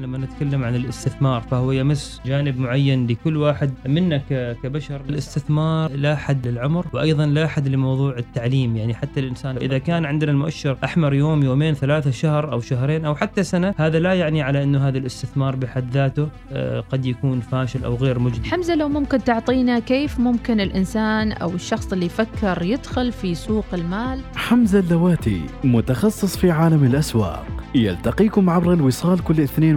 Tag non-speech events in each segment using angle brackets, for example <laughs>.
لما نتكلم عن الاستثمار فهو يمس جانب معين لكل واحد منا كبشر. الاستثمار لا حد للعمر وأيضا لا حد لموضوع التعليم. يعني حتى الإنسان إذا كان عندنا المؤشر أحمر يوم يومين ثلاثة شهر أو شهرين أو حتى سنة هذا لا يعني على إنه هذا الاستثمار بحد ذاته آه، قد يكون فاشل أو غير مجدي. حمزة لو ممكن تعطينا كيف ممكن الإنسان أو الشخص اللي يفكر يدخل في سوق المال؟ حمزة اللواتي متخصص في عالم الأسواق يلتقيكم عبر الوصال كل اثنين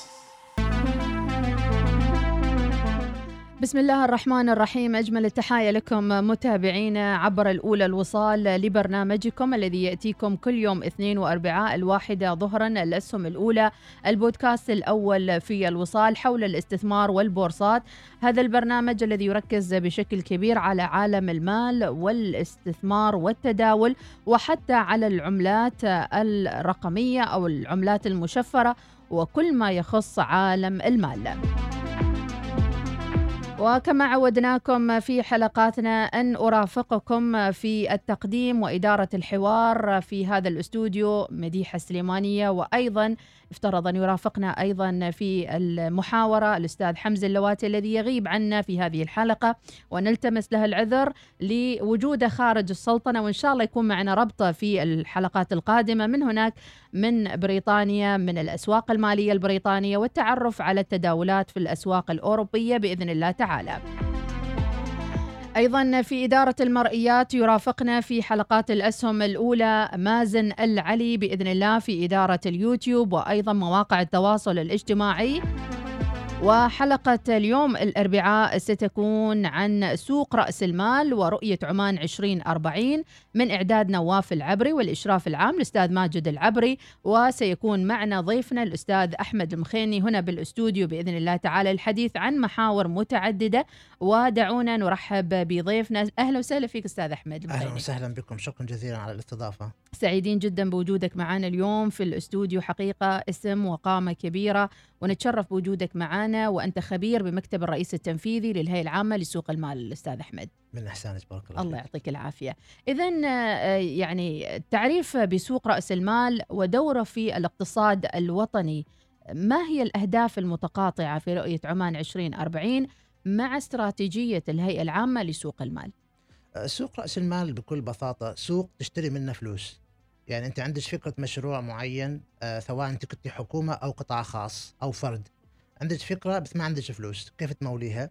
بسم الله الرحمن الرحيم. أجمل التحايا لكم متابعينا عبر الأولى الوصال لبرنامجكم الذي يأتيكم كل يوم اثنين وأربعاء الواحدة ظهرا الأسهم الأولى. البودكاست الأول في الوصال حول الاستثمار والبورصات. هذا البرنامج الذي يركز بشكل كبير على عالم المال والاستثمار والتداول وحتى على العملات الرقمية أو العملات المشفرة وكل ما يخص عالم المال. وكما عودناكم في حلقاتنا أن أرافقكم في التقديم وإدارة الحوار في هذا الأستوديو مديحة السليمانية وأيضا افترض أن يرافقنا أيضا في المحاورة الأستاذ حمزة اللواتي الذي يغيب عنا في هذه الحلقة ونلتمس له العذر لوجوده خارج السلطنة وإن شاء الله يكون معنا ربطة في الحلقات القادمة من هناك من بريطانيا من الأسواق المالية البريطانية والتعرف على التداولات في الأسواق الأوروبية بإذن الله تعالى. أيضا في إدارة المرئيات يرافقنا في حلقات الأسهم الأولى مازن العلي بإذن الله في إدارة اليوتيوب وأيضا مواقع التواصل الاجتماعي. وحلقة اليوم الأربعاء ستكون عن سوق رأس المال ورؤية عمان 2040 من إعداد نواف العبري والإشراف العام الأستاذ ماجد العبري وسيكون معنا ضيفنا الأستاذ أحمد المخيني هنا بالأستوديو بإذن الله تعالى الحديث عن محاور متعددة. ودعونا نرحب بضيفنا. أهلا وسهلا فيك أستاذ أحمد المخيني. أهلا وسهلا بكم. شكرا جزيلا على الاستضافة. سعيدين جدا بوجودك معنا اليوم في الأستوديو. حقيقة اسم وقامة كبيرة. ونتشرف بوجودك معنا وأنت خبير بمكتب الرئيس التنفيذي للهيئة العامة لسوق المال الأستاذ أحمد. من إحسانك بارك الله الله يعطيك العافية. إذا آه، يعني التعريف بسوق رأس المال ودوره في الاقتصاد الوطني ما هي الأهداف المتقاطعة في رؤية عمان 2040 مع استراتيجية الهيئة العامة لسوق المال؟ آه، سوق رأس المال بكل بساطة سوق تشتري منه فلوس. يعني أنت عندك فكرة مشروع معين آه سواء أنت كنت حكومة أو قطاع خاص أو فرد. عندك فكرة بس ما عندك فلوس كيف تموليها؟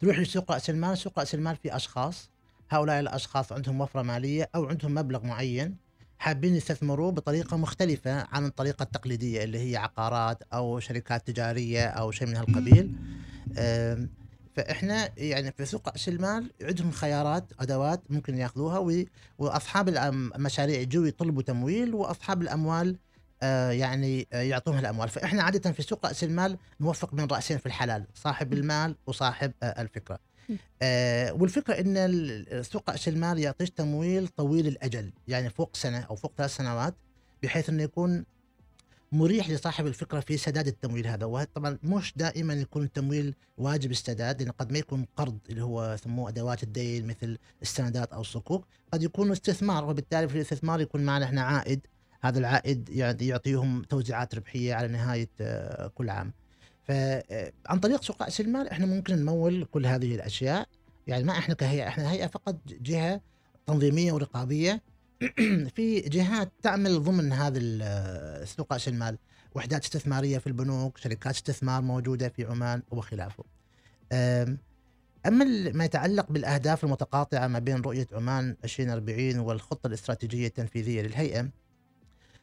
تروح لسوق رأس المال سوق رأس المال في أشخاص هؤلاء الأشخاص عندهم وفرة مالية أو عندهم مبلغ معين حابين يستثمروه بطريقة مختلفة عن الطريقة التقليدية اللي هي عقارات أو شركات تجارية أو شيء من هالقبيل. فإحنا يعني في سوق رأس المال عندهم خيارات أدوات ممكن يأخذوها وأصحاب المشاريع يجوا يطلبوا تمويل وأصحاب الأموال يعني آه يعطونها الأموال. فإحنا عادة في سوق رأس المال نوفق بين رأسين في الحلال صاحب المال وصاحب آه الفكرة. آه والفكرة إن سوق رأس المال يعطيش تمويل طويل الأجل يعني فوق سنة أو فوق ثلاث سنوات بحيث إنه يكون مريح لصاحب الفكرة في سداد التمويل هذا. وطبعا مش دائما يكون التمويل واجب السداد لأن قد ما يكون قرض اللي هو يسموه أدوات الدين مثل السندات أو الصكوك قد يكون استثمار وبالتالي في الاستثمار يكون معنا إحنا عائد هذا العائد يعطيهم توزيعات ربحية على نهاية آه، كل عام. فعن آه، طريق سوق راس المال إحنا ممكن نمول كل هذه الأشياء. يعني ما إحنا كهيئة إحنا هيئة فقط جهة تنظيمية ورقابية. <clears throat> في جهات تعمل ضمن هذا سوق راس المال. وحدات استثمارية في البنوك شركات استثمار موجودة في عمان وخلافه أما ما يتعلق بالأهداف المتقاطعة ما بين رؤية عمان 2040 والخطة الاستراتيجية التنفيذية للهيئة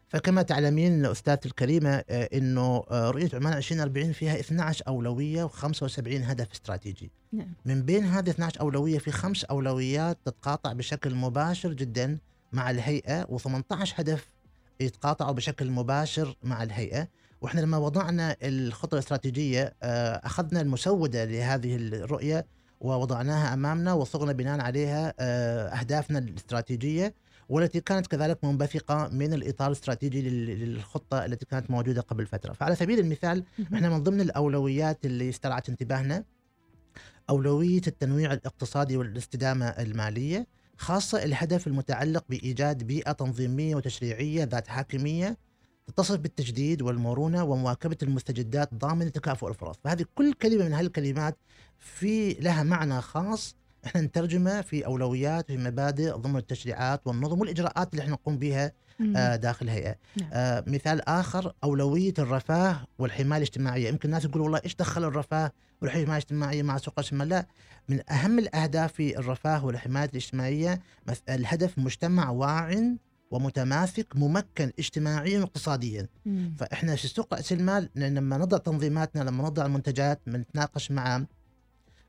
فكما تعلمين استاذتي الكريمة آه، إنه آه، رؤية عمان 2040 فيها 12 أولوية و75 هدف استراتيجي. نعم. من بين هذه 12 أولوية في خمس أولويات تتقاطع بشكل مباشر جدا مع الهيئة و18 هدف يتقاطعوا بشكل مباشر مع الهيئة وإحنا لما وضعنا الخطة الاستراتيجية آه، أخذنا المسودة لهذه الرؤية ووضعناها أمامنا وصغنا بناء عليها أهدافنا الاستراتيجية والتي كانت كذلك منبثقة من الإطار الاستراتيجي لل- للخطة التي كانت موجودة قبل فترة، فعلى سبيل المثال إحنا من ضمن الأولويات اللي استرعت انتباهنا أولوية التنويع الاقتصادي والاستدامة المالية خاصة الهدف المتعلق بإيجاد بيئة تنظيمية وتشريعية ذات حاكمية تتصف بالتجديد والمرونة ومواكبة المستجدات ضامن تكافؤ الفرص، فهذه كل كلمة من هالكلمات في لها معنى خاص إحنا نترجمه في أولويات في مبادئ ضمن التشريعات والنظم والإجراءات اللي إحنا نقوم بها. آه، داخل الهيئة. نعم. آه، مثال آخر أولوية الرفاه والحماية الاجتماعية، يمكن الناس يقول والله إيش دخل الرفاه والحماية الاجتماعية مع سوق راس المال؟ لا من أهم الأهداف في الرفاه والحماية الاجتماعية الهدف مجتمع واع ومتماسك ممكن اجتماعيا واقتصاديا مم. فإحنا في سوق راس المال لما نضع تنظيماتنا لما نضع المنتجات بنتناقش مع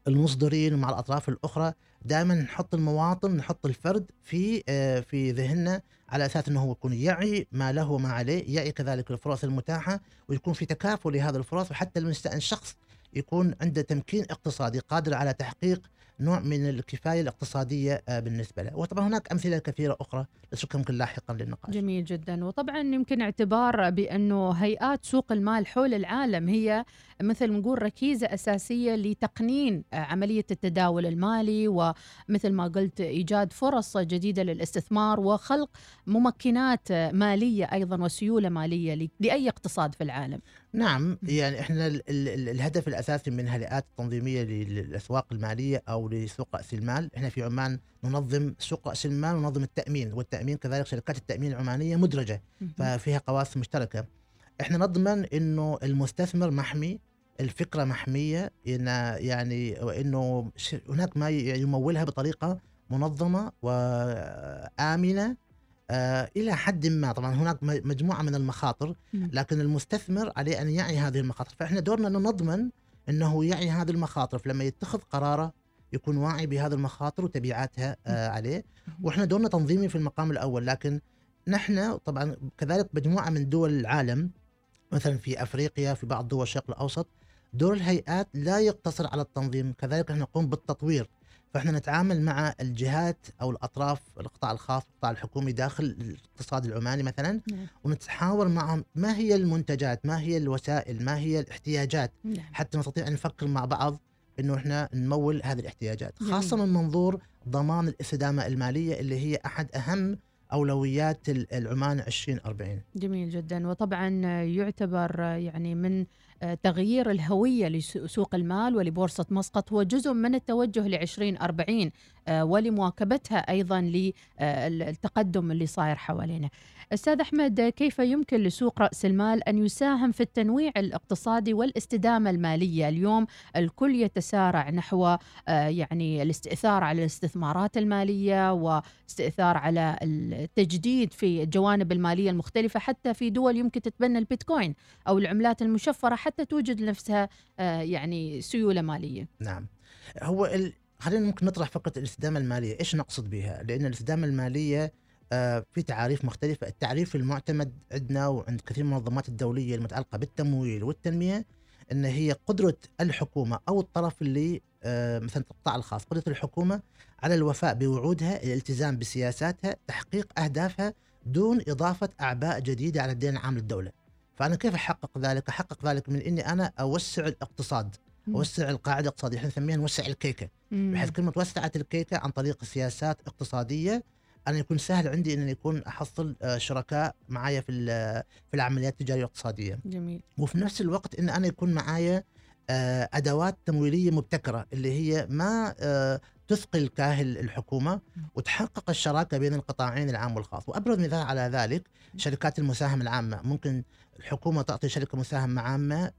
المصدرين ومع الأطراف الأخرى دائما نحط المواطن نحط الفرد في آه، في ذهننا على أساس إنه هو يكون يعي ما له وما عليه يعي كذلك الفرص المتاحة ويكون في تكافؤ لهذه الفرص وحتى المست- الشخص يكون عنده تمكين اقتصادي قادر على تحقيق نوع من الكفاية الاقتصادية آه، بالنسبة له. وطبعا هناك أمثلة كثيرة أخرى ممكن لاحقا للنقاش. جميل جدا. وطبعا يمكن اعتبار بأنه هيئات سوق المال حول العالم هي مثل نقول ركيزة أساسية لتقنين عملية التداول المالي ومثل ما قلت إيجاد فرص جديدة للاستثمار وخلق ممكنات مالية أيضا وسيولة مالية لأي اقتصاد في العالم. نعم. يعني إحنا ال ال ال الهدف الأساسي من الهيئات التنظيميه لل- للأسواق المالية أو لسوق رأس المال، إحنا في عمان ننظم سوق رأس المال وننظم التأمين، والتأمين كذلك شركات التأمين العمانية مدرجة ففيها قواسم مشتركة. إحنا نضمن إنه المستثمر محمي، الفكرة محمية إن يعني وإنه هناك ما يمولها بطريقة منظمة وآمنة إلى حد ما. طبعا هناك مجموعة من المخاطر مم. لكن المستثمر عليه أن يعي هذه المخاطر. فإحنا دورنا أنه نضمن أنه يعي هذه المخاطر. فلما يتخذ قرارة يكون واعي بهذه المخاطر وتبعاتها آه عليه. وإحنا دورنا تنظيمي في المقام الأول. لكن نحن طبعا كذلك مجموعة من دول العالم مثلا في أفريقيا في بعض دول الشرق الأوسط دور الهيئات لا يقتصر على التنظيم. كذلك نحن نقوم بالتطوير. فاحنا نتعامل مع الجهات أو الأطراف القطاع الخاص القطاع الحكومي داخل الاقتصاد العماني مثلا نعم. ونتحاور معهم ما هي المنتجات ما هي الوسائل ما هي الاحتياجات نعم. حتى نستطيع أن نفكر مع بعض إنه إحنا نمول هذه الاحتياجات جميل. خاصة من منظور ضمان الاستدامة المالية اللي هي أحد أهم أولويات ال- العمان 2040 جميل جدا وطبعا يعتبر يعني من تغيير الهوية لسوق المال ولبورصة مسقط هو جزء من التوجه ل 2040 ولمواكبتها أيضا للتقدم اللي صاير حوالينا. أستاذ أحمد كيف يمكن لسوق رأس المال أن يساهم في التنويع الاقتصادي والاستدامة المالية؟ اليوم الكل يتسارع نحو يعني الاستئثار على الاستثمارات المالية واستئثار على التجديد في الجوانب المالية المختلفة حتى في دول يمكن تتبنى البيتكوين أو العملات المشفرة حتى توجد لنفسها يعني سيولة مالية نعم هو ال... خلينا ممكن نطرح فكره الاستدامة المالية، إيش نقصد بها؟ لأن الاستدامة المالية آه في تعاريف مختلفة، التعريف المعتمد عندنا وعند كثير من المنظمات الدولية المتعلقة بالتمويل والتنمية إن هي قدرة الحكومة أو الطرف اللي آه مثلا القطاع الخاص، قدرة الحكومة على الوفاء بوعودها، الالتزام بسياساتها، تحقيق أهدافها دون إضافة أعباء جديدة على الدين العام للدولة. فأنا كيف أحقق ذلك؟ أحقق ذلك من إني أنا أوسع الاقتصاد أوسع القاعدة الاقتصادية. إحنا نسميها نوسع الكيكة. بحيث كلمة وسعت الكيكة عن طريق سياسات اقتصادية أنا يكون سهل عندي ان يكون أحصل شركاء معايا في في العمليات التجارية والاقتصادية. جميل. وفي نفس الوقت إن أنا يكون معايا أدوات تمويلية مبتكرة اللي هي ما تثقل كاهل الحكومة وتحقق الشراكة بين القطاعين العام والخاص. وأبرز مثال على ذلك شركات المساهمه العامة. ممكن الحكومة تعطي شركة مساهمه عامة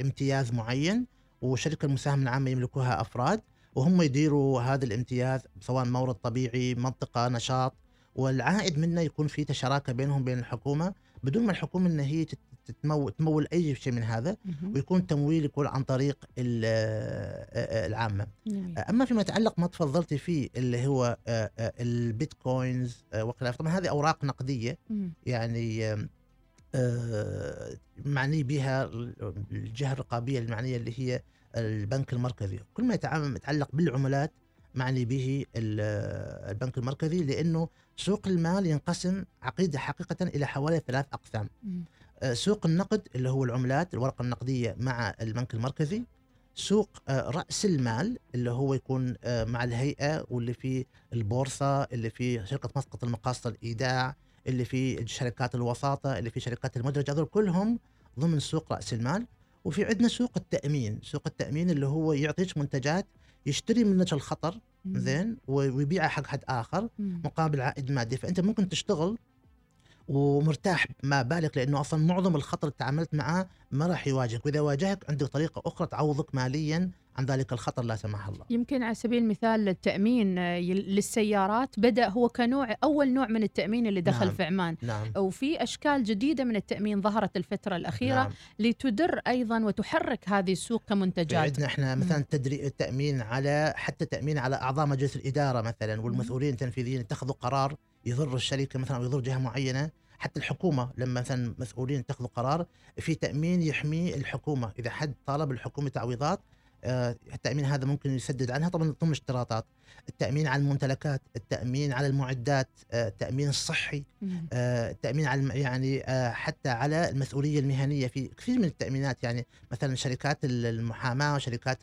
امتياز معين وشركة المساهمه العامة يملكوها أفراد وهم يديروا هذا الامتياز سواء مورد طبيعي منطقة نشاط. والعائد منه يكون في تشراكة بينهم بين الحكومة بدون ما الحكومة ان هي تتمول, تمول أي شيء من هذا ويكون تمويل يكون عن طريق العامة. جميل. أما فيما يتعلق ما تفضلتي فيه اللي هو البيتكوينز وخلافه طبعا هذه أوراق نقدية. يعني آه، معني بها الجهة الرقابية المعنية اللي هي البنك المركزي. كل ما يتعلق بالعملات معني به ال- البنك المركزي لأنه سوق المال ينقسم عقيدة حقيقة إلى حوالي ثلاث أقسام. آه، سوق النقد اللي هو العملات الورقة النقدية مع البنك المركزي سوق آه، رأس المال اللي هو يكون آه، مع الهيئة واللي فيه البورصة اللي فيه شركة مسقط المقاصه الإيداع اللي فيه شركات الوساطة اللي فيه شركات المدرجة هذول كلهم ضمن سوق رأس المال وفي عندنا سوق التأمين سوق التأمين اللي هو يعطيك منتجات يشتري منك الخطر. زين ويبيعها حق حد آخر. مقابل عائد مادي فأنت ممكن تشتغل ومرتاح ما بالك لأنه أصلا معظم الخطر اللي تعاملت معاه ما راح يواجهك. وإذا واجهك عندك طريقة أخرى تعوضك ماليا عن ذلك الخطر لا سمح الله. يمكن على سبيل المثال التأمين آه، للسيارات. بدأ هو كنوع أول نوع من التأمين اللي دخل نعم. في عمان. نعم. وفي أشكال جديدة من التأمين ظهرت الفترة الأخيرة نعم. لتدر أيضا وتحرك هذه السوق كمنتجات. عندنا إحنا مثلا تدري التأمين على حتى تأمين على أعضاء مجلس الإدارة مثلا والمسؤولين التنفيذيين اتخذوا قرار يضر الشركة مثلا أو يضر جهة معينة حتى الحكومة لما مثلا مسؤولين اتخذوا قرار في تأمين يحمي الحكومة. إذا حد طالب الحكومة تعويضات آه، التأمين هذا ممكن يسدد عنها طبعا ضمن اشتراطات التأمين على الممتلكات التأمين على المعدات آه، التأمين الصحي. آه، التأمين على يعني حتى على المسؤولية المهنية. في كثير من التأمينات يعني مثلا شركات ال- المحاماة وشركات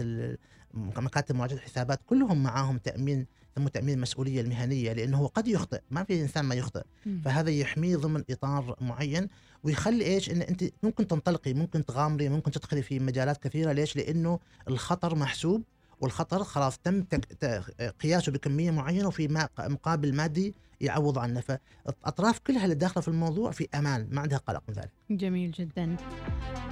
مكاتب مواجهه الحسابات كلهم معاهم تأمين يسموه تامين المسؤولية المهنية لأنه هو قد يخطئ ما في إنسان ما يخطئ مم. فهذا يحميه ضمن إطار معين ويخلي إيش إن أنت ممكن تنطلقي ممكن تغامري ممكن تدخلي في مجالات كثيرة ليش لأنه الخطر محسوب والخطر خلاص تم. قياسه بكمية معينة وفي. مقابل مادي يعوض عنه فالاطراف كلها اللي داخلة في الموضوع في أمان ما عندها قلق من ذلك جميل جدا.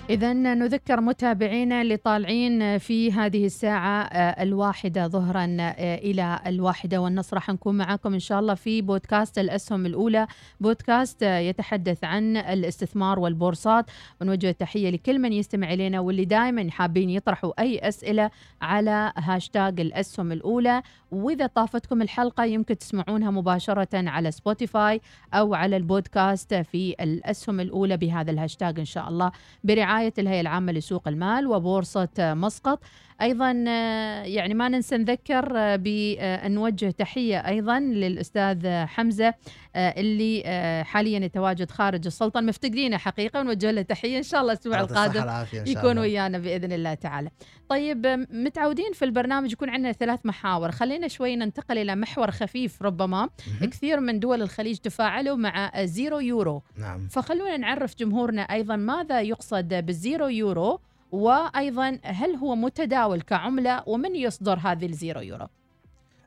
إذا نذكر متابعينا اللي طالعين في هذه الساعة آه، الواحدة ظهرا آه، إلى الواحدة والنص راح نكون معاكم إن شاء الله في بودكاست الأسهم الأولى. بودكاست آه، يتحدث عن الاستثمار والبورصات. ونوجه تحية لكل من يستمع إلينا واللي دائما حابين يطرحوا أي أسئلة على هاشتاج الأسهم الأولى. وإذا طافتكم الحلقة يمكن تسمعونها مباشرة على Spotify أو على البودكاست في الأسهم الأولى بهذا الهاشتاج إن شاء الله برعاية الهيئة العامة لسوق المال وبورصة مسقط. أيضا آه، يعني ما ننسى نذكر آه، بأن نوجه تحية أيضا للأستاذ آه، حمزة آه، اللي آه، حاليا يتواجد خارج السلطنة مفتقدينه حقيقة ونوجه له تحية إن شاء الله الصحة القادم يكون الله. ويانا بإذن الله تعالى. طيب متعودين في البرنامج يكون عندنا ثلاث محاور، خلينا شوي ننتقل إلى محور خفيف ربما،. كثير من دول الخليج تفاعلوا مع zero euro، نعم فخلونا نعرف جمهورنا أيضا ماذا يقصد بال zero euro وأيضا هل هو متداول كعملة ومن يصدر هذه ال zero euro؟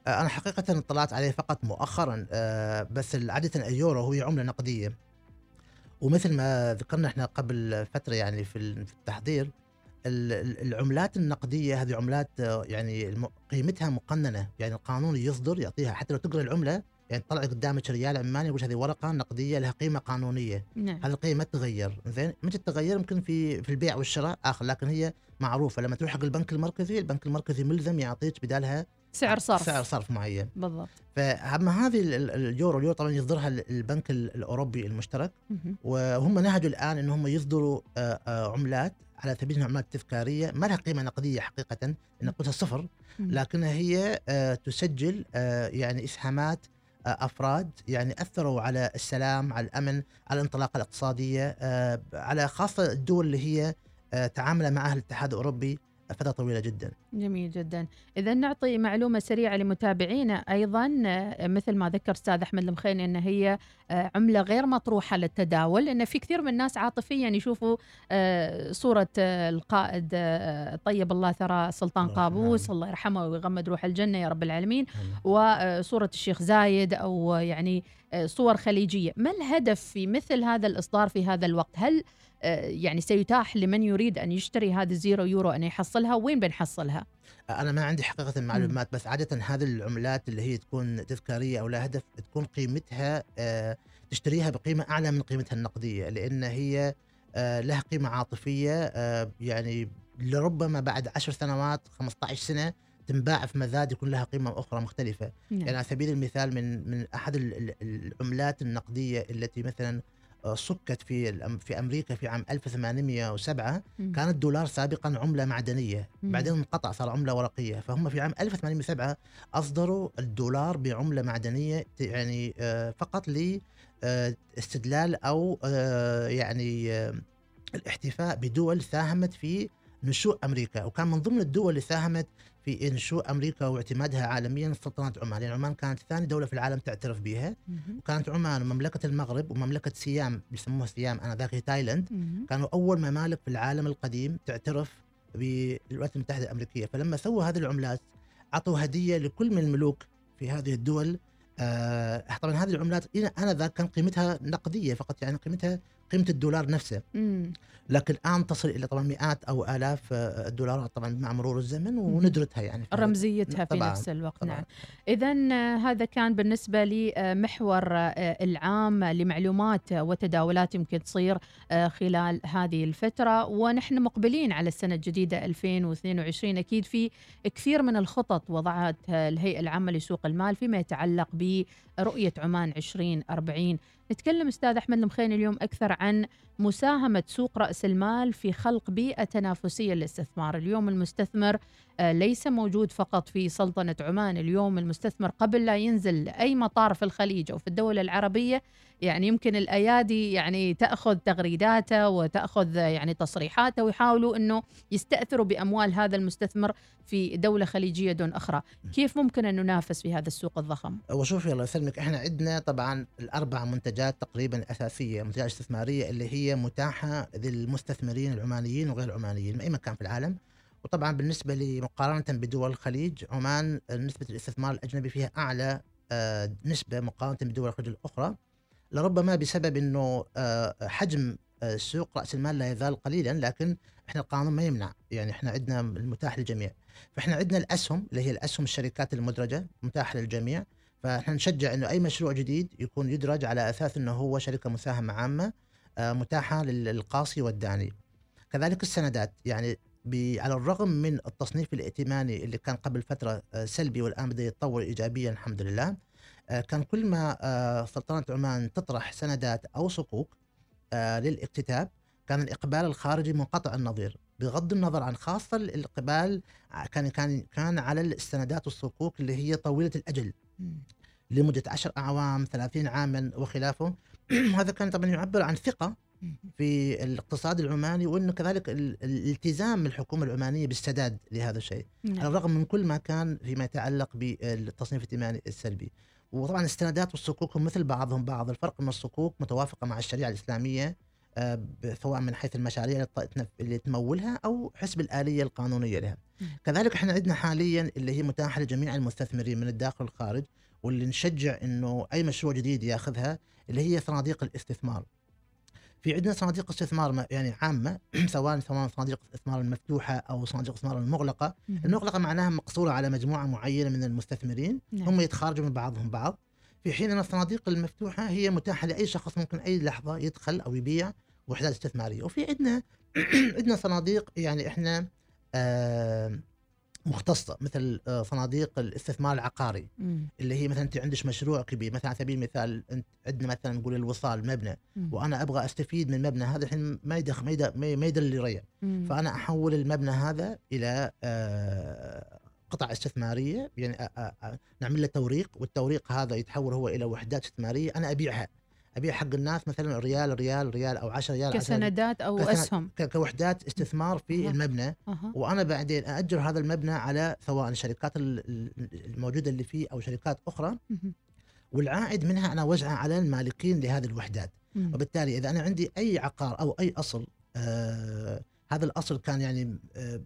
آه، أنا حقيقة اطلعت عليه فقط مؤخرا آه، بس عاده اليورو هي عملة نقدية ومثل ما ذكرنا إحنا قبل فترة يعني في ال- في التحضير ال- ال- العملات النقدية هذه عملات آه، يعني قيمتها مقننة يعني القانون يصدر يعطيها حتى لو تقرأ العملة يعني تطلع قدامك ريال عماني يقول هذه ورقة نقدية لها قيمة قانونية. نعم. هذه القيمة ما تتغير. زين؟ متى تتغير؟ يمكن في في البيع والشراء آخر لكن هي معروفة. لما تروح حق البنك المركزي البنك المركزي ملزم يعطيك بدالها سعر صرف. سعر صرف معين. بالضبط. فأما هذه ال- ال- اليورو اليورو طبعا يصدرها ال- البنك ال- الأوروبي المشترك. وهم نهجوا الآن إن هم يصدروا آه، آه، عملات على سبيل عملات تذكارية. ما لها قيمة نقدية حقيقه إن قيمتها صفر. لكنها هي آه، تسجل يعني إسهامات أفراد يعني أثروا على السلام على الأمن على الانطلاقة الاقتصادية آه، على خاصة الدول اللي هي آه، تعامل معها الاتحاد الأوروبي. فتره طويلة جدا. جميل جدا. إذا نعطي معلومة سريعة لمتابعينا أيضا آه، مثل ما ذكر أستاذ أحمد المخيني أن هي آه، عملة غير مطروحة للتداول لأن في كثير من الناس عاطفيا يشوفوا آه، صورة آه، القائد طيب الله ثرى سلطان قابوس. الله يرحمه ويغمد روح الجنة يا رب العالمين وصورة الشيخ زايد أو يعني صور خليجية. ما الهدف في مثل هذا الإصدار في هذا الوقت؟ هل يعني سيتاح لمن يريد أن يشتري هذه الزيرو يورو أن يحصلها وين بنحصلها؟ أنا ما عندي حقيقة المعلومات بس عادة هذه العملات اللي هي تكون تذكارية أو لها هدف تكون قيمتها آه، تشتريها بقيمة أعلى من قيمتها النقدية لأن هي آه، لها قيمة عاطفية آه، يعني لربما بعد عشر سنوات 15 سنة تنباع في مزاد يكون لها قيمة أخرى مختلفة. نعم. يعني على سبيل المثال من من أحد ال- ال- العملات النقدية التي مثلا آه، صكت في الأم- في أمريكا في عام 1807 مم. كان الدولار سابقا عملة معدنية. بعدين انقطع صار عملة ورقية فهم في عام 1807 أصدروا الدولار بعملة معدنية يعني آه، فقط لاستدلال أو آه، يعني آه، الاحتفاء بدول ساهمت في نشوء أمريكا وكان من ضمن الدول اللي ساهمت في نشوء أمريكا واعتمادها عالميا سلطنة عمان يعني عمان كانت ثاني دولة في العالم تعترف بها. وكانت عمان ومملكة المغرب ومملكة سيام بيسموها سيام آنذاك هي تايلاند. كانوا أول ممالك في العالم القديم تعترف بالولايات المتحدة الأمريكية فلما سووا هذه العملات أعطوا هدية لكل من الملوك في هذه الدول آه طبعا هذه العملات أنا ذاك كان قيمتها نقدية فقط يعني قيمتها قيمة الدولار نفسه. مم. لكن الآن تصل إلى طبعا مئات أو آلاف آه، الدولارات طبعا مع مرور الزمن وندرتها يعني. في- رمزيتها في طبعاً، نفس الوقت طبعاً. نعم. إذا هذا كان بالنسبة لمحور العام لمعلومات وتداولات يمكن تصير آه، خلال هذه الفترة. ونحن مقبلين على السنة الجديدة 2022 أكيد في كثير من الخطط وضعت الهيئة العامة لسوق المال فيما يتعلق برؤية عمان 2040 نتكلم أستاذ أحمد المخيني اليوم أكثر عن مساهمة سوق رأس المال في خلق بيئة تنافسية للاستثمار. اليوم المستثمر آه، ليس موجود فقط في سلطنة عمان. اليوم المستثمر قبل لا ينزل أي مطار في الخليج أو في الدولة العربية يعني يمكن الأيادي يعني تأخذ تغريداته وتأخذ آه، يعني تصريحاته ويحاولوا أنه يستأثروا بأموال هذا المستثمر في دولة خليجية دون أخرى. كيف ممكن أن ننافس في هذا السوق الضخم؟ وشوفي الله يسلمك إحنا عندنا طبعا الأربع منتجات تقريبا أساسية منتجات استثمارية اللي هي متاحة للمستثمرين العمانيين وغير العمانيين من أي مكان في العالم. وطبعا بالنسبة مقارنة بدول الخليج عمان نسبة الاستثمار الأجنبي فيها أعلى آه، نسبة مقارنة بدول الخليج الأخرى. لربما بسبب إنه آه، حجم آه، سوق رأس المال لا يزال قليلا لكن إحنا القانون ما يمنع. يعني إحنا عندنا المتاح للجميع. فإحنا عندنا الأسهم اللي هي الأسهم الشركات المدرجة متاحه للجميع. فإحنا نشجع إنه أي مشروع جديد يكون يدرج على أساس إنه هو شركة مساهمة عامة آه، متاحة للقاصي والداني. كذلك السندات. يعني على الرغم من التصنيف الائتماني اللي كان قبل فترة آه، سلبي والآن بدأ يتطور ايجابيا الحمد لله آه، كان كل ما آه، سلطنة عمان تطرح سندات أو صكوك آه، للاكتتاب كان الإقبال الخارجي منقطع النظير بغض النظر عن خاصة الإقبال ع- كان كان كان على السندات والصكوك اللي هي طويلة الأجل. لمدة عشر أعوام ثلاثين عاما وخلافه. <clears throat> هذا كان طبعا يعبر عن ثقة في الاقتصاد العماني وأنه كذلك ال- الالتزام من الحكومة العمانية بالسداد لهذا الشيء. على نعم. الرغم من كل ما كان فيما يتعلق بالتصنيف الائتماني السلبي. وطبعا السندات والصكوك هم مثل بعضهم بعض الفرق إن الصكوك متوافقة مع الشريعة الإسلامية آه، سواء من حيث المشاريع اللي تمولها أو حسب الآلية القانونية لها. كذلك إحنا عندنا حاليا اللي هي متاحة لجميع المستثمرين من الداخل والخارج واللي نشجع إنه أي مشروع جديد ياخذها اللي هي صناديق الاستثمار. في عندنا صناديق استثمار يعني عامة <clears throat> سواء سواء صناديق الاستثمار المفتوحه أو صناديق الاستثمار المغلقه مهم. المغلقة معناها مقصورة على مجموعة معينة من المستثمرين نعم. هم يتخارجوا من بعضهم بعض في حين أن الصناديق المفتوحة هي متاحة لأي شخص ممكن أي لحظة يدخل أو يبيع وحدات استثمارية وفي عندنا <clears throat> عندنا صناديق يعني إحنا آه مختصة مثل آه صناديق الاستثمار العقاري مم. اللي هي مثلا انت عندك مشروع كبير مثلا على سبيل المثال انت عندنا مثلا نقول الوصال مبنى مم. وأنا أبغى أستفيد من المبنى هذا الحين ما يدخل ما يدخل ما يدل لي ريع. فأنا أحول المبنى هذا إلى آه، قطع استثمارية يعني نعمل له توريق والتوريق هذا يتحول هو إلى وحدات استثمارية أنا أبيعها أبيع حق الناس مثلا ريال ريال ريال أو 10 ريال 10 كسندات كسند- أسهم ك- كوحدات استثمار في أها. المبنى أها. وأنا بعدين أأجر هذا المبنى على سواء الشركات ال- ال- الموجودة اللي فيه أو شركات أخرى. والعائد منها أنا أوزعه على المالكين لهذه الوحدات. وبالتالي إذا أنا عندي أي عقار أو أي أصل آه هذا الأصل كان يعني آه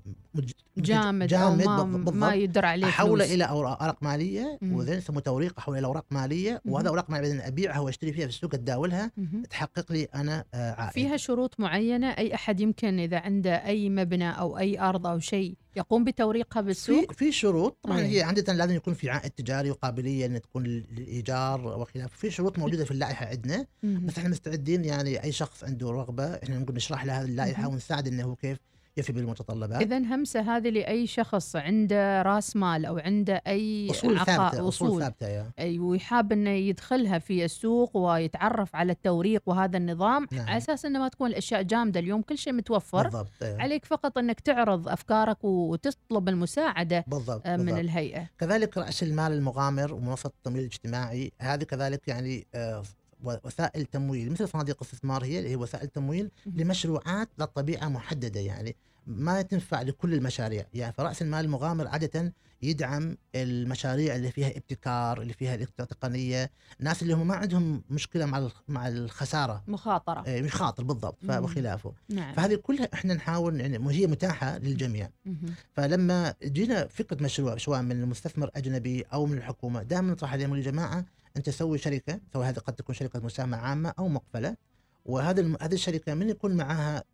جامد, جامد ما. ما يدر عليه احوله. إلى أوراق مالية. وذن يسموه توريق احوله إلى أوراق مالية. وهذا أوراق مالية بعدين أبيعها وأشتري فيها في السوق أتداولها. تحقق لي أنا آه عائد فيها شروط معينة أي أحد يمكن إذا عنده أي مبنى أو أي أرض أو شيء يقوم بتوريقها بالسوق في في شروط طبعا أي. هي عادة لازم يكون في عائد تجاري وقابلية إن تكون للإيجار وخلافه في شروط موجودة في اللائحة عندنا. بس إحنا مستعدين يعني أي شخص عنده رغبة إحنا نقول نشرح له هذه اللائحة. ونساعد إنه هو كيف يفي بالمتطلبات اذا همسة هذه لأي شخص عنده رأس مال أو عنده أي أصول ثابتة أصول ثابتة يا. أي ويحاب إنه يدخلها في السوق ويتعرف على التوريق وهذا النظام نعم. على أساس إنه ما تكون الأشياء جامدة اليوم كل شيء متوفر بالضبط أيوة. عليك فقط إنك تعرض أفكارك وتطلب المساعدة بالضبط, آه، من بالضبط. الهيئة كذلك رأس المال المغامر ومنصة التمويل الاجتماعي هذه كذلك يعني آه، وسائل تمويل مثل صناديق الاستثمار هي اللي هي وسائل تمويل. لمشروعات ذات طبيعه محددة يعني ما تنفع لكل المشاريع يعني فرأس المال المغامر عادة يدعم المشاريع اللي فيها ابتكار اللي فيها التقنيه الناس اللي هم ما عندهم مشكلة مع مع الخسارة مخاطرة آه، مخاطر بالضبط ف- مم. وخلافه نعم فهذه كلها إحنا نحاول يعني هي متاحة للجميع مهم. فلما جينا فكرة مشروع سواء من المستثمر أجنبي أو من الحكومة دائما نطرح عليهم يا جماعة انت سوي شركة سواء هذه قد تكون شركة مساهمة عامة أو مقفلة وهذا الم- هذه الشركة من يكون معها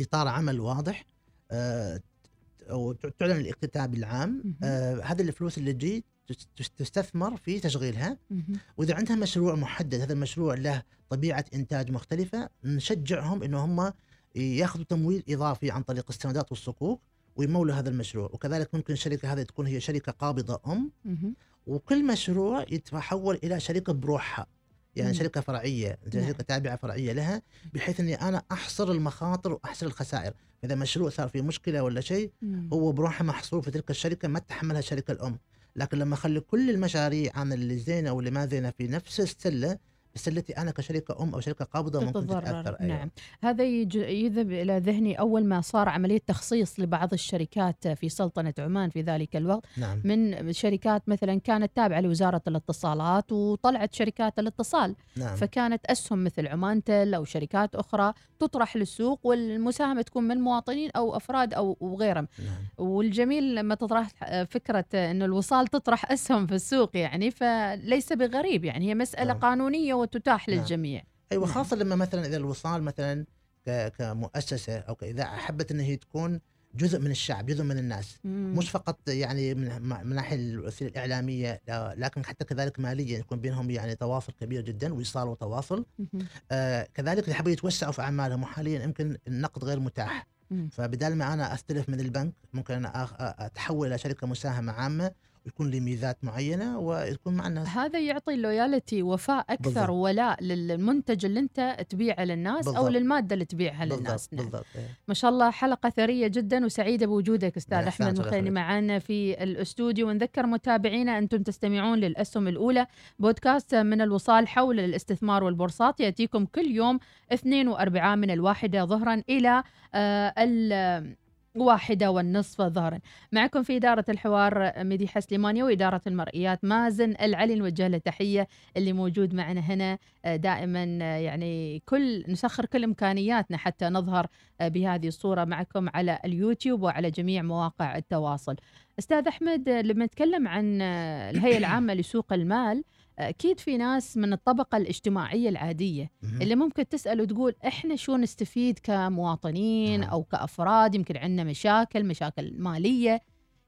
إطار عمل واضح آه، أو تعلن الاكتتاب العام. آه، هذه الفلوس اللي تجي تس- تس- تستثمر في تشغيلها. وإذا عندها مشروع محدد هذا المشروع له طبيعة إنتاج مختلفة نشجعهم إنه هم ياخذوا تمويل إضافي عن طريق السندات والصكوك ويمولوا هذا المشروع وكذلك ممكن الشركة هذه تكون هي شركة قابضة أم. وكل مشروع يتحول إلى شركه بروحها يعني مم. شركه فرعية نعم. شركه تابعة فرعية لها بحيث إني أنا أحصر المخاطر وأحصر الخسائر إذا مشروع صار فيه مشكلة ولا شيء. هو بروحه محصور في تلك الشركة ما تتحملها الشركة الأم لكن لما أخلي كل المشاريع عن اللي زينة واللي ما زينة في نفس السلة سلتي أنا كشركه أم أو شركه قابضة ممكن تتضرر. تتأثر. أيوة. نعم. هذا يذهب إلى ذهني أول ما صار عملية تخصيص لبعض الشركات في سلطنة عمان في ذلك الوقت. نعم. من شركات مثلا كانت تابعة لوزارة الاتصالات وطلعت شركات الاتصال. نعم. فكانت أسهم مثل عمان تل أو شركات أخرى تطرح للسوق والمساهمة تكون من مواطنين أو أفراد أو وغيرهم. نعم. والجميل لما تطرح فكرة إنه الوصال تطرح أسهم في السوق يعني فليس بغريب يعني هي مسألة نعم. قانونية وتتاح نعم. للجميع أيوه نعم. خاصة لما مثلا إذا الوصال مثلا كمؤسسة أو كاذاعه حبت ان هي تكون جزء من الشعب جزء من الناس مم. مش فقط يعني من ناحية الوسيلة الإعلامية لا، لكن حتى كذلك ماليا يكون بينهم يعني تواصل كبير جدا وصال وتواصل. آه كذلك اللي حابين يتوسعوا في أعمالهم وحاليا يمكن النقد غير متاح مم. فبدال ما أنا أستلف من البنك ممكن أنا أتحول إلى شركة مساهمة عامة ويكون لي ميزات معينة ويكون مع الناس هذا يعطي لويالتي وفاء أكثر بالضبط. ولاء للمنتج اللي أنت تبيعه للناس أو بالضبط. للمادة اللي تبيعها للناس بالضبط نعم. بالضبط إيه. ما شاء الله حلقة ثرية جدا وسعيدة بوجودك أستاذ أحمد مخيني. معنا في الأستوديو ونذكر متابعينا أنتم تستمعون للأسهم الأولى بودكاست من الوصال حول الاستثمار والبورصات يأتيكم كل يوم اثنين واربعاء من الواحدة ظهرا إلى آه ال واحدة والنصف ظهرا. معكم في إدارة الحوار مديحة سليمانية وإدارة المرئيات مازن العلي نوجه له تحية اللي موجود معنا هنا. آه، دائما آه، يعني كل نسخر كل إمكانياتنا حتى نظهر آه، بهذه الصورة معكم على اليوتيوب وعلى جميع مواقع التواصل. أستاذ أحمد لما نتكلم عن الهيئة العامة لسوق المال أكيد في ناس من الطبقة الاجتماعية العادية مهم. اللي ممكن تسأل وتقول إحنا شو نستفيد كمواطنين. أو كأفراد؟ يمكن عندنا مشاكل مشاكل مالية.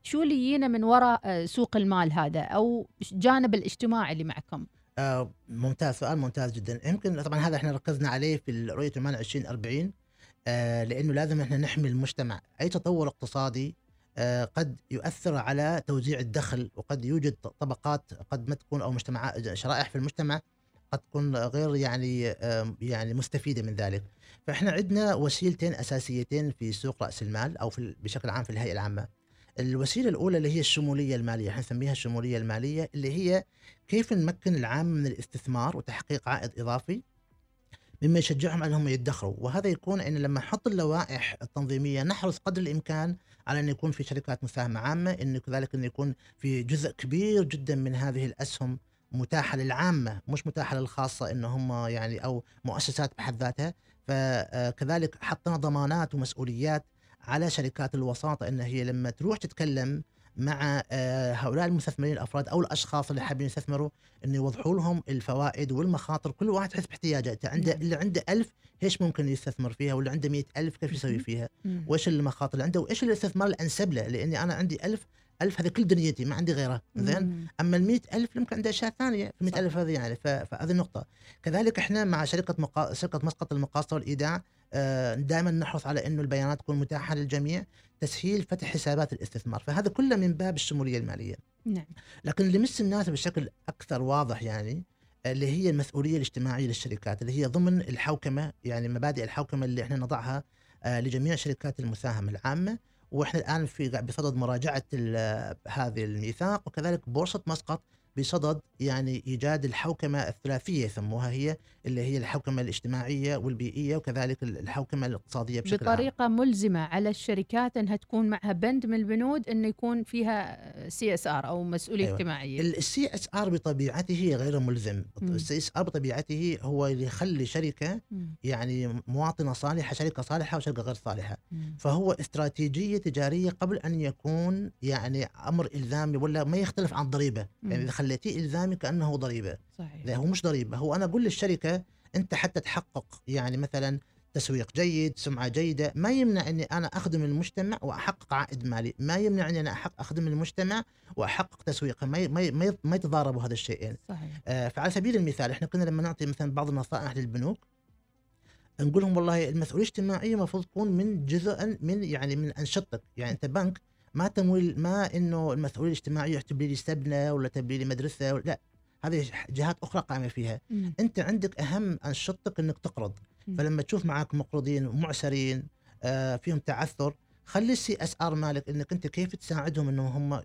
شو اللي يجينا من وراء آه، سوق المال هذا أو جانب الاجتماعي اللي معكم؟ آه ممتاز سؤال ممتاز جدا. يمكن طبعا هذا إحنا ركزنا عليه في رؤية المال 2040 آه لأنه لازم إحنا نحمي المجتمع. أي تطور اقتصادي قد يؤثر على توزيع الدخل وقد يوجد طبقات قد ما تكون أو مجتمعات شرائح في المجتمع قد تكون غير يعني آه يعني مستفيدة من ذلك. فإحنا عندنا وسيلتين أساسيتين في سوق رأس المال أو في بشكل عام في الهيئة العامة. الوسيلة الأولى اللي هي الشمولية المالية إحنا نسميها الشمولية المالية اللي هي كيف نمكن العام من الاستثمار وتحقيق عائد إضافي مما يشجعهم على أنهم يدخروا. وهذا يكون إن لما نحط اللوائح التنظيمية نحرص قدر الإمكان على أن يكون في شركات مساهمة عامة انه كذلك انه يكون في جزء كبير جدا من هذه الأسهم متاحة للعامة مش متاحة للخاصة إن هم يعني أو مؤسسات بحد ذاتها. فكذلك حطينا ضمانات ومسؤوليات على شركات الوساطة إن هي لما تروح تتكلم مع آه، هؤلاء المستثمرين الأفراد أو الأشخاص اللي حابين يستثمروا انه يوضحوا لهم الفوائد والمخاطر. كل واحد حسب احتياجاته عنده نعم. اللي عنده ألف إيش ممكن يستثمر فيها؟ واللي عنده مئة ألف كيف يسوي. فيها. وإيش المخاطر اللي عنده؟ وإيش الاستثمار الأنسب له؟ لأني أنا عندي ألف ألف هذه كل دنيتي ما عندي غيرها. زين. أما ال ألف يمكن عنده أشياء ثانية. في 100000 هذه يعني فهذه النقطة. كذلك إحنا مع شركة مقا... شركة مسقط المقاصة والإيداع دائما نحرص على إنه البيانات تكون متاحة للجميع. تسهيل فتح حسابات الاستثمار فهذا كله من باب الشمولية المالية. نعم. لكن اللي يمس الناس بشكل أكثر واضح يعني اللي هي المسؤولية الاجتماعية للشركات اللي هي ضمن الحوكمة يعني مبادئ الحوكمة اللي إحنا نضعها آه، لجميع شركات المساهمة العامة. وإحنا الآن في بصدد مراجعة ال- هذه الميثاق وكذلك بورصة مسقط بصدد يعني إيجاد الحوكمة الثلاثية يسموها هي اللي هي الحوكمة الاجتماعية والبيئية وكذلك الحوكمة الاقتصادية بشكل عام. بطريقة ملزمة على الشركات إنها تكون معها بند من البنود إنه يكون فيها CSR أو مسؤولية أيوة. اجتماعية ال CSR بطبيعته غير ملزم. ال CSR بطبيعته هو اللي يخلي شركة مم. يعني مواطنة صالحة شركة صالحة وشركة غير صالحة مم. فهو استراتيجية تجارية قبل أن يكون يعني أمر إلزامي ولا ما يختلف عن ضريبة يعني مم. إذا خليتيه إلزامي كأنه ضريبة صحيح. لا هو مش ضريبة هو أنا أقول للشركة أنت حتى تحقق يعني مثلا تسويق جيد سمعة جيدة ما يمنع إني أنا أخدم المجتمع وأحقق عائد مالي ما يمنع إني أنا أخدم المجتمع وأحقق تسويق ما ما ما يتضاربوا هذا الشيئين. صحيح. آه، فعلى سبيل المثال إحنا كنا لما نعطي مثلا بعض النصائح للبنوك نقول لهم والله المسؤولية الاجتماعية المفروض تكون من جزء من يعني من أنشطتك. يعني أنت بنك ما تمويل ما إنه المسؤولية الاجتماعية تبني لي سبنة ولا تبني لي مدرسة ولا لا. هذه جهات أخرى قائمة فيها مم. أنت عندك أهم انشطتك إنك تقرض مم. فلما تشوف معك مقرضين معسرين آه فيهم تعثر خلي ال CSR مالك إنك أنت كيف تساعدهم إنهم هم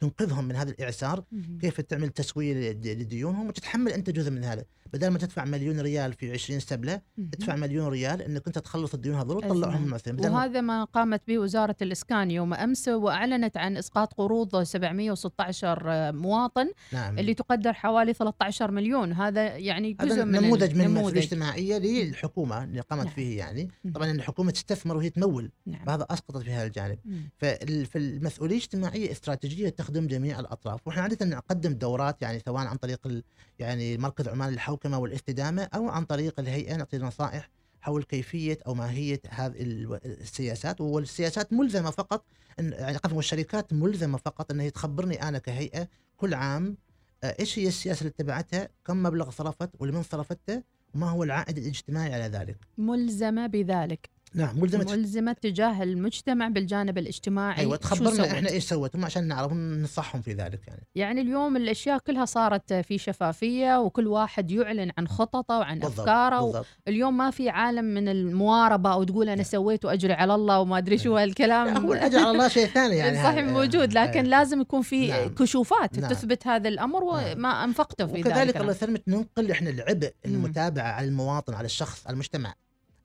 تنقذهم من هذا الإعسار. كيف تعمل تسوية لد- لديونهم وتتحمل أنت جزء من هذا. بدل ما تدفع مليون ريال في 20 سبلة مم. ادفع مليون ريال إنك أنت تخلص الديون هذول وتطلعهم ما- وهذا ما قامت به وزارة الإسكان يوم أمس وأعلنت عن إسقاط قروض 716 مواطن نعم. اللي تقدر حوالي 13 مليون. هذا يعني هذا جزء من نموذج من المسؤوليه النموذج الاجتماعيه للحكومة اللي قامت نعم. فيه يعني. مم. طبعا الحكومة تستثمر وهي تمول. نعم. فهذا أسقطت في هذا الجانب فالمسؤوليه الاجتماعية استراتيجية تخدم جميع الأطراف. وإحنا عادة نقدم دورات يعني سواء عن طريق يعني مركز عمان للحوكمه والاستدامة أو عن طريق الهيئة نعطي نصائح حول كيفية أو ماهية هذه ال- السياسات. والسياسات ملزمة فقط إن يعني والشركات ملزمة فقط ان هي تخبرني أنا كهيئة كل عام آه، إيش هي السياسة اللي اتبعتها كم مبلغ صرفت ولمن صرفته وما هو العائد الاجتماعي على ذلك. ملزمة بذلك. نعم ملزمة ملزمة تجاه المجتمع بالجانب الاجتماعي أيوه تخبرنا؟ إحنا إيش سوت عشان نعرف وننصحهم في ذلك يعني يعني اليوم الأشياء كلها صارت في شفافية وكل واحد يعلن عن خططه وعن بالضبط أفكاره بالضبط اليوم ما في عالم من المواربة أو تقول أنا لا. سويت وأجري على الله وما أدري شو لا، هالكلام هو الأجر على الله شيء ثاني يعني <laughs> صحيح موجود لكن آه. لازم يكون في نعم. كشوفات نعم. تثبت هذا الأمر نعم. وما أنفقته في وكذلك ذلك الله يسلمك ننقل إحنا العبء مم. المتابعة على المواطن على الشخص على المجتمع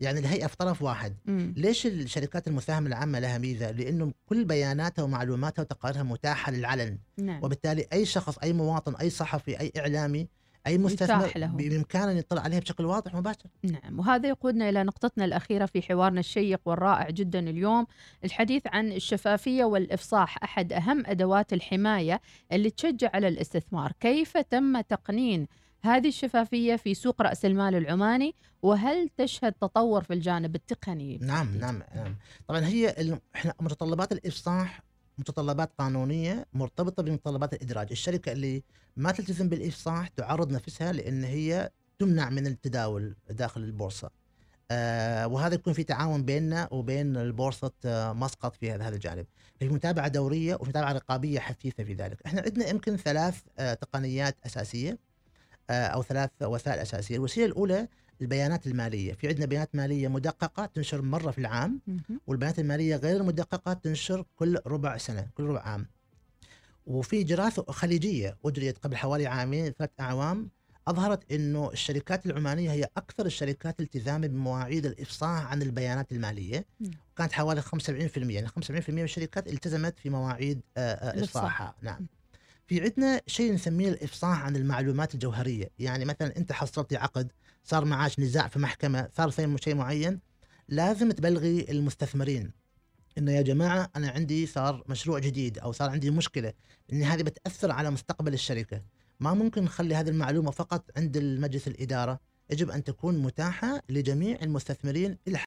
يعني الهيئة في طرف واحد. مم. ليش الشركات المساهمة العامة لها ميزة؟ لأنه كل بياناتها ومعلوماتها وتقاريرها متاحة للعلن. نعم. وبالتالي أي شخص أي مواطن أي صحفي أي إعلامي أي مستثمر. بإمكانه أن يطلع عليها بشكل واضح ومباشر نعم. وهذا يقودنا إلى نقطتنا الأخيرة في حوارنا الشيق والرائع جدا اليوم الحديث عن الشفافية والإفصاح. أحد أهم أدوات الحماية اللي تشجع على الاستثمار. كيف تم تقنين هذه الشفافية في سوق رأس المال العماني وهل تشهد تطور في الجانب التقني نعم نعم نعم طبعا هي إحنا متطلبات الإفصاح متطلبات قانونية مرتبطة بمتطلبات الادراج، الشركة اللي ما تلتزم بالإفصاح تعرض نفسها لأن هي تمنع من التداول داخل البورصة. آه وهذا يكون في تعاون بيننا وبين البورصة آه مسقط في هذا الجانب. في متابعة دورية وفي متابعة رقابية حثيثة في ذلك. إحنا عندنا يمكن ثلاث آه تقنيات أساسية آه أو ثلاث وسائل أساسية، الوسيلة الأولى البيانات المالية، في عندنا بيانات مالية مدققة تنشر مرة في العام. والبيانات المالية غير المدققه تنشر كل ربع سنة كل ربع عام. وفي دراسه خليجية اجريت قبل حوالي عامين ثلاث أعوام أظهرت إنه الشركات العمانية هي أكثر الشركات التزاما بمواعيد الإفصاح عن البيانات المالية. نعم. كانت حوالي 75% يعني 75% من الشركات التزمت في مواعيد آه، آه،. إفصاحها. نعم. في عندنا شيء نسميه الإفصاح عن المعلومات الجوهرية. يعني مثلا أنت حصلتي عقد صار معاش نزاع في محكمة صار شيء معين لازم تبلغي المستثمرين إنه يا جماعة أنا عندي صار مشروع جديد أو صار عندي مشكلة إن هذه بتأثر على مستقبل الشركة. ما ممكن نخلي هذه المعلومة فقط عند المجلس الإدارة. يجب أن تكون متاحة لجميع المستثمرين